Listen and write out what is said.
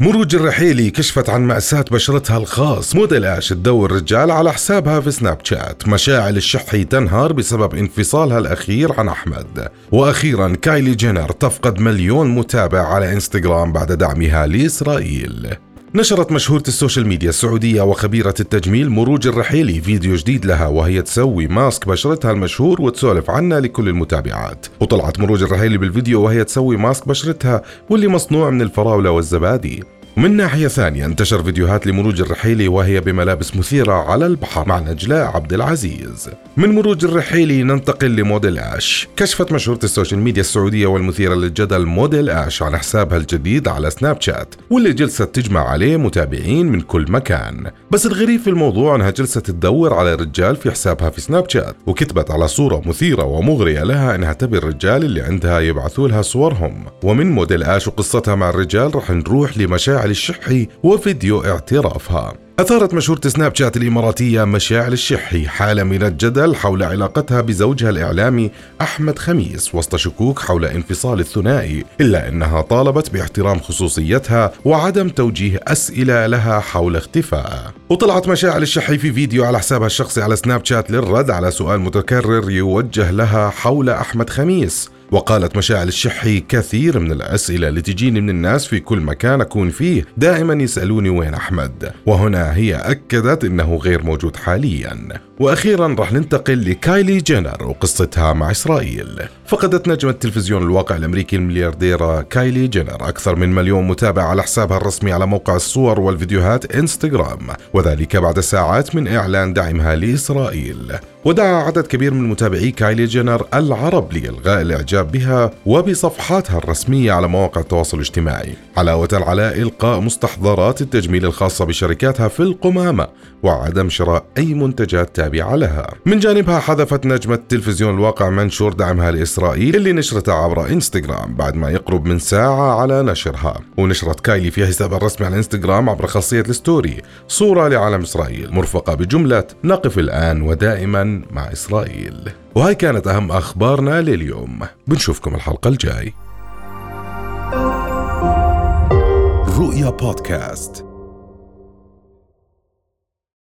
مروج الرحيلي كشفت عن ماسك بشرتها الخاص. موديل آش تدور رجال على حسابها في سناب شات. مشاعل الشحي تنهار بسبب انفصالها الأخير عن أحمد. وأخيرا كايلي جينر تفقد مليون متابع على إنستغرام بعد دعمها لإسرائيل. نشرت مشهورة السوشيال ميديا السعودية وخبيرة التجميل مروج الرحيلي فيديو جديد لها وهي تسوي ماسك بشرتها المشهور وتسولف عنه لكل المتابعات. وطلعت مروج الرحيلي بالفيديو وهي تسوي ماسك بشرتها واللي مصنوع من الفراولة والزبادي. من ناحية ثانية انتشر فيديوهات لمروج الرحيلي وهي بملابس مثيرة على البحر مع نجلاء عبد العزيز. من مروج الرحيلي ننتقل لموديل آش. كشفت مشهورة السوشيال ميديا السعودية والمثيرة للجدل موديل آش عن حسابها الجديد على سناب شات واللي جلست تجمع عليه متابعين من كل مكان. بس الغريب في الموضوع أنها جلست تدور على رجال في حسابها في سناب شات وكتبت على صورة مثيرة ومغرية لها إنها تبي الرجال اللي عندها يبعثوا لها صورهم. ومن موديل آش وقصتها مع الرجال رح نروح لمشاعر الشحي وفيديو اعترافها. أثارت مشهورة سناب شات الإماراتية مشاعل الشحي حالة من الجدل حول علاقتها بزوجها الإعلامي أحمد خميس وسط شكوك حول انفصال الثنائي إلا أنها طالبت باحترام خصوصيتها وعدم توجيه أسئلة لها حول اختفائها وطلعت مشاعل الشحي في فيديو على حسابها الشخصي على سناب شات للرد على سؤال متكرر يوجه لها حول أحمد خميس. وقالت مشاعل الشحي كثير من الأسئلة اللي تجيني من الناس في كل مكان أكون فيه. دائما يسألوني وين أحمد. وهنا هي أكدت أنه غير موجود حاليا. وأخيرا راح ننتقل لكايلي جينر وقصتها مع إسرائيل. فقدت نجمة تلفزيون الواقع الأمريكي المليارديرة كايلي جينر أكثر من مليون متابع على حسابها الرسمي على موقع الصور والفيديوهات إنستغرام. وذلك بعد ساعات من إعلان دعمها لإسرائيل. ودعا عدد كبير من متابعي كايلي جينر العرب لإلغاء الإعجاب بها وبصفحاتها الرسمية على مواقع التواصل الاجتماعي علاوة على إلقاء مستحضرات التجميل الخاصة بشركاتها في القمامة وعدم شراء أي منتجات تابعة لها. من جانبها حذفت نجمة تلفزيون الواقع منشور دعمها لإسرائيل اللي نشرته عبر إنستغرام بعد ما يقرب من ساعة على نشرها. ونشرت كايلي في حسابها الرسمي على إنستغرام عبر خاصية الستوري صورة لعلم إسرائيل مرفقة بجملة نقف الآن ودائما مع إسرائيل. وهي كانت أهم أخبارنا لليوم. بنشوفكم الحلقة الجاي. رؤيا بودكاست.